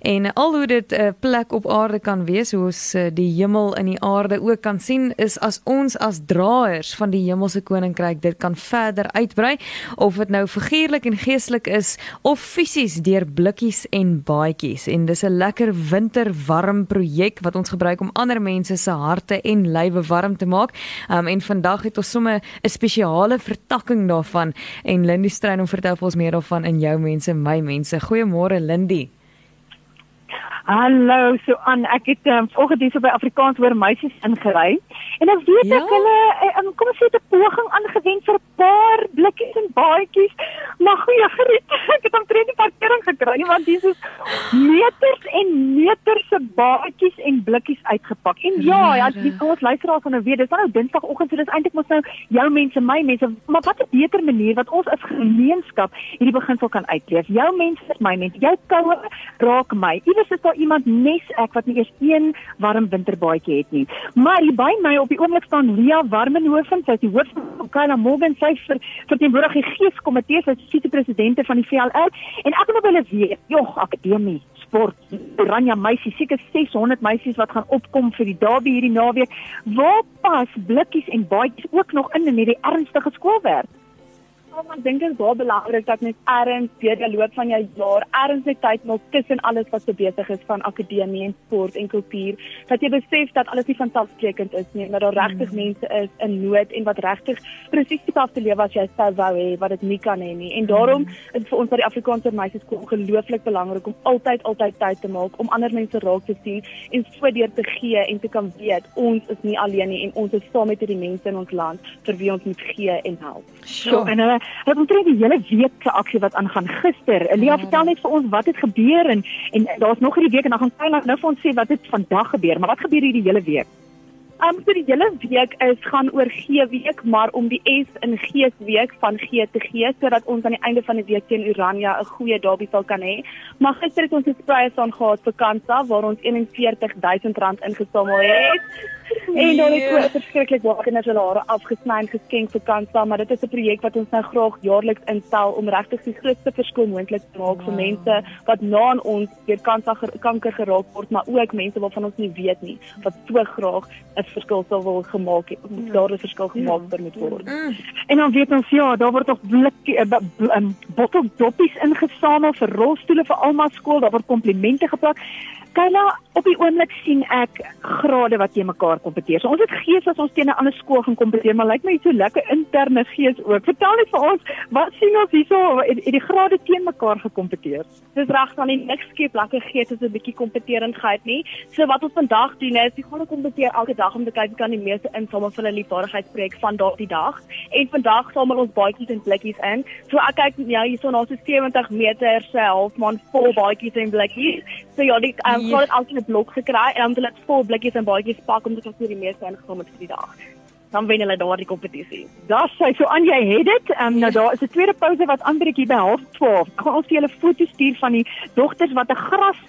En al hoe dit 'n uh, plek op aarde kan wees, hoe ons uh, die hemel in die aarde ook kan sien, is as ons as draers van die hemelse koninkryk dit kan verder uitbrei of dit nou figuurlik en geestelik is of fisies deur blikkies en baadjies. En dis 'n lekker winterwarm projek wat ons gebruik om ander mense se harte en lywe warm te maak. Um, en vandag het ons sommer 'n spesiale vertakking daarvan en Lindy Strein om vertel vir ons meer daarvan in jou mense, my mense. Goeiemôre Lindy. Hallo, so aan ek het um, vanoggend hier so by Afrikaans hoor meisies ingery. En ek weet ja? ek hulle um, kom ons sê 'n poging aangewend vir 'n paar blikkies en baadjies. Maar goeie griet, ek het omtrent die parkering gekry want dis is meters en meters se baadjies en blikkies uitgepak. En ja, ja, die ons luisteraars van nou weet, dis nou Dinsdagoggend, so dis eintlik mos nou jou mense, my mense, maar wat 'n beter manier wat ons as gemeenskap hierdie beginsel kan uitleef. Jou mense is my mense. Jou koue raak my. Iewers is daar iemand nes ek wat nie eers een warm winterbaadjie het nie. Maar hier by my op die oomblik staan Lia Warmenhoven, sy is die hoof van Kala Morgan sy vir verteenwoordig die geeskomitee sy vise-presidente van die VLR en ek wil hulle weet, jog akademie sport Oranje meisies seker 600 meisies wat gaan opkom vir die derby hierdie naweek. Waar pas blikkies en baadjies ook nog in in hierdie ernstige skoolwerk Kom ek dink dit is baie belangrik dat mens erns deur die loop van jou jaar erns net tyd maak tussen alles wat so besig is van akademie en sport en kultuur. Dat jy besef dat alles nie vanselfsprekend is nie, maar daar regtig mm. mense is in nood en wat regtig presies die pad te lewe as jy sou wou hê wat dit nie kan hê nie. En daarom mm. is vir ons by die Afrikaanse meisies skool ongelooflik belangrik om altyd altyd tyd te maak om ander mense raak te sien en so deur te gee en te kan weet ons is nie alleen nie en ons is saam met hierdie mense in ons land vir wie ons moet gee en help. So en hulle Hulle het omtrent die hele week se aksie wat aangaan gister. Elia ja. vertel net vir ons wat het gebeur en en daar's nog hierdie week en dan gaan sy nou vir ons sê wat het vandag gebeur, maar wat gebeur hierdie hele week? Um so die hele week is gaan oor gee week, maar om die S in gees week van gee te gee sodat ons aan die einde van die week teen Urania 'n goeie derby sal kan hê. Maar gister het ons 'n sprys aan gehad vir Kansa waar ons R41000 ingesamel het. En dan het ons verskriklik baie kinders hulle hare afgesny en geskenk vir Kansa, maar dit is 'n projek wat ons nou graag jaarliks instel om regtig die grootste verskil moontlik te maak wow. vir mense wat na aan ons deur Kansa kanker geraak word, maar ook mense waarvan ons nie weet nie wat so graag 'n verskil sou wil gemaak het, ja. daar 'n verskil gemaak ja. moet word. Mm. En dan weet ons ja, daar word nog blik uh, um, bottel doppies ingesamel vir rolstoele vir almal skool, daar word komplimente geplak. Kyla, op die oomblik sien ek grade wat teen mekaar kompeteer. So ons het gees as ons teen 'n ander skool gaan kompeteer, maar lyk my so lekker interne gees ook. Vertel net vir ons, wat sien ons hierso het, het die grade teen mekaar gekompeteer? Dis reg dan nie niks skep lekker gees is 'n bietjie kompeterendheid nie. So wat ons vandag doen is, ons gaan kompeteer elke dag om te kyk wie kan die meeste insamel vir 'n liefdadigheidsprojek van daardie dag. En vandag samel ons baadjies en blikkies in. So ek kyk ja, hierso na so 70 meter se halfmaan vol baadjies en blikkies. So ja, die um, yes. het altyd 'n blok gekry en dan het hulle vol blikkies en baadjies pak om te kan vir die meeste ingekom het vir die dag. Dan wen hulle daardie kompetisie. Daar sê so aan jy het dit. Ehm um, nou daar is 'n tweede pouse wat aanbreek hier by 12:30. Gaan ons vir julle foto's stuur van die dogters wat 'n gras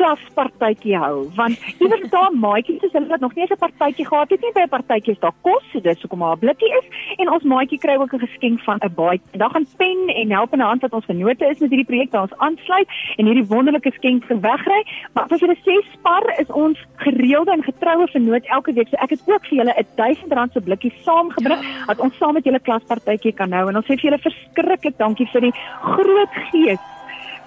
klaspartytjie hou want iewers daar maatjies is hulle wat nog nie eens 'n partytjie gehad het nie by 'n partytjie is daar kos so dis hoekom haar blikkie is. En ons maatjie kry ook 'n geskenk van 'n baie en dan gaan pen en help in 'n hand wat ons vennote is met hierdie projek waar ons aansluit en hierdie wonderlike skenk vir wegry. Maar as julle sê spar is ons gereelde en getroue vennoot elke week. So ek het ook vir julle 'n 1000 rand se blikkie saamgebring dat ons saam met julle klaspartytjie kan hou. En ons sê vir julle verskriklik dankie vir die groot gees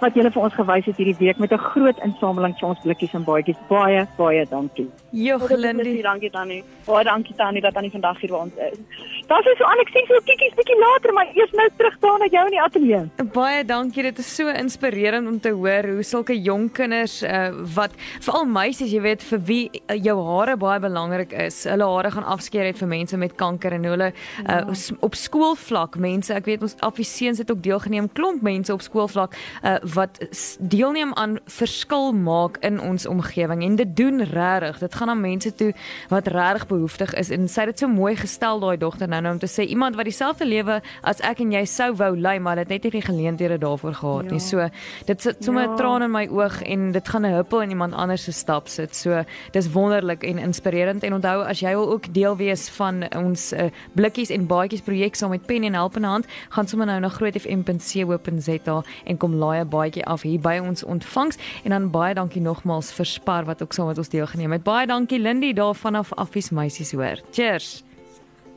wat julle vir ons gewys het hierdie week met 'n groot insameling vir ons blikkies en baadjies. Baie baie dankie. Jogg Lindy, dankie Tannie. Baie dankie Tannie dat Tannie vandag hier by ons is. Daar is so Alex sien so kikkies bietjie later, maar eers nou terug daar na jou in die ateljee. Baie dankie. Dit is so inspirerend om te hoor hoe sulke jong kinders uh, wat veral meisies, jy weet, vir wie uh, jou hare baie belangrik is. Hulle hare gaan afskeer het vir mense met kanker en hulle uh, ja. op skoolvlak mense, ek weet ons afiseuns het ook deelgeneem klomp mense op skoolvlak uh, wat deelneem aan verskil maak in ons omgewing en dit doen regtig. Dit gaan aan mense toe wat regtig behoeftig is en sy het dit so mooi gestel daai dogter nou nou om te sê iemand wat dieselfde lewe as ek en jy sou wou lei maar dit net nie die geleenthede daarvoor gehad ja. nie. So dit sit sommer 'n ja. traan in my oog en dit gaan 'n huppel in iemand anders se stap sit. So dis wonderlik en inspirerend en onthou as jy wil ook deel wees van ons uh, blikkies en baadjies projek saam met Pen en Help in hand, gaan sommer nou na grootfm.co.za en kom laai baadjie af hier by ons ontvangs en dan baie dankie nogmaals vir Spar wat ook saam met ons deelgeneem het. Baie dankie Lindy daar vanaf Affies meisies hoor. Cheers.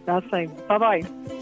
Daar's hy. Bye bye.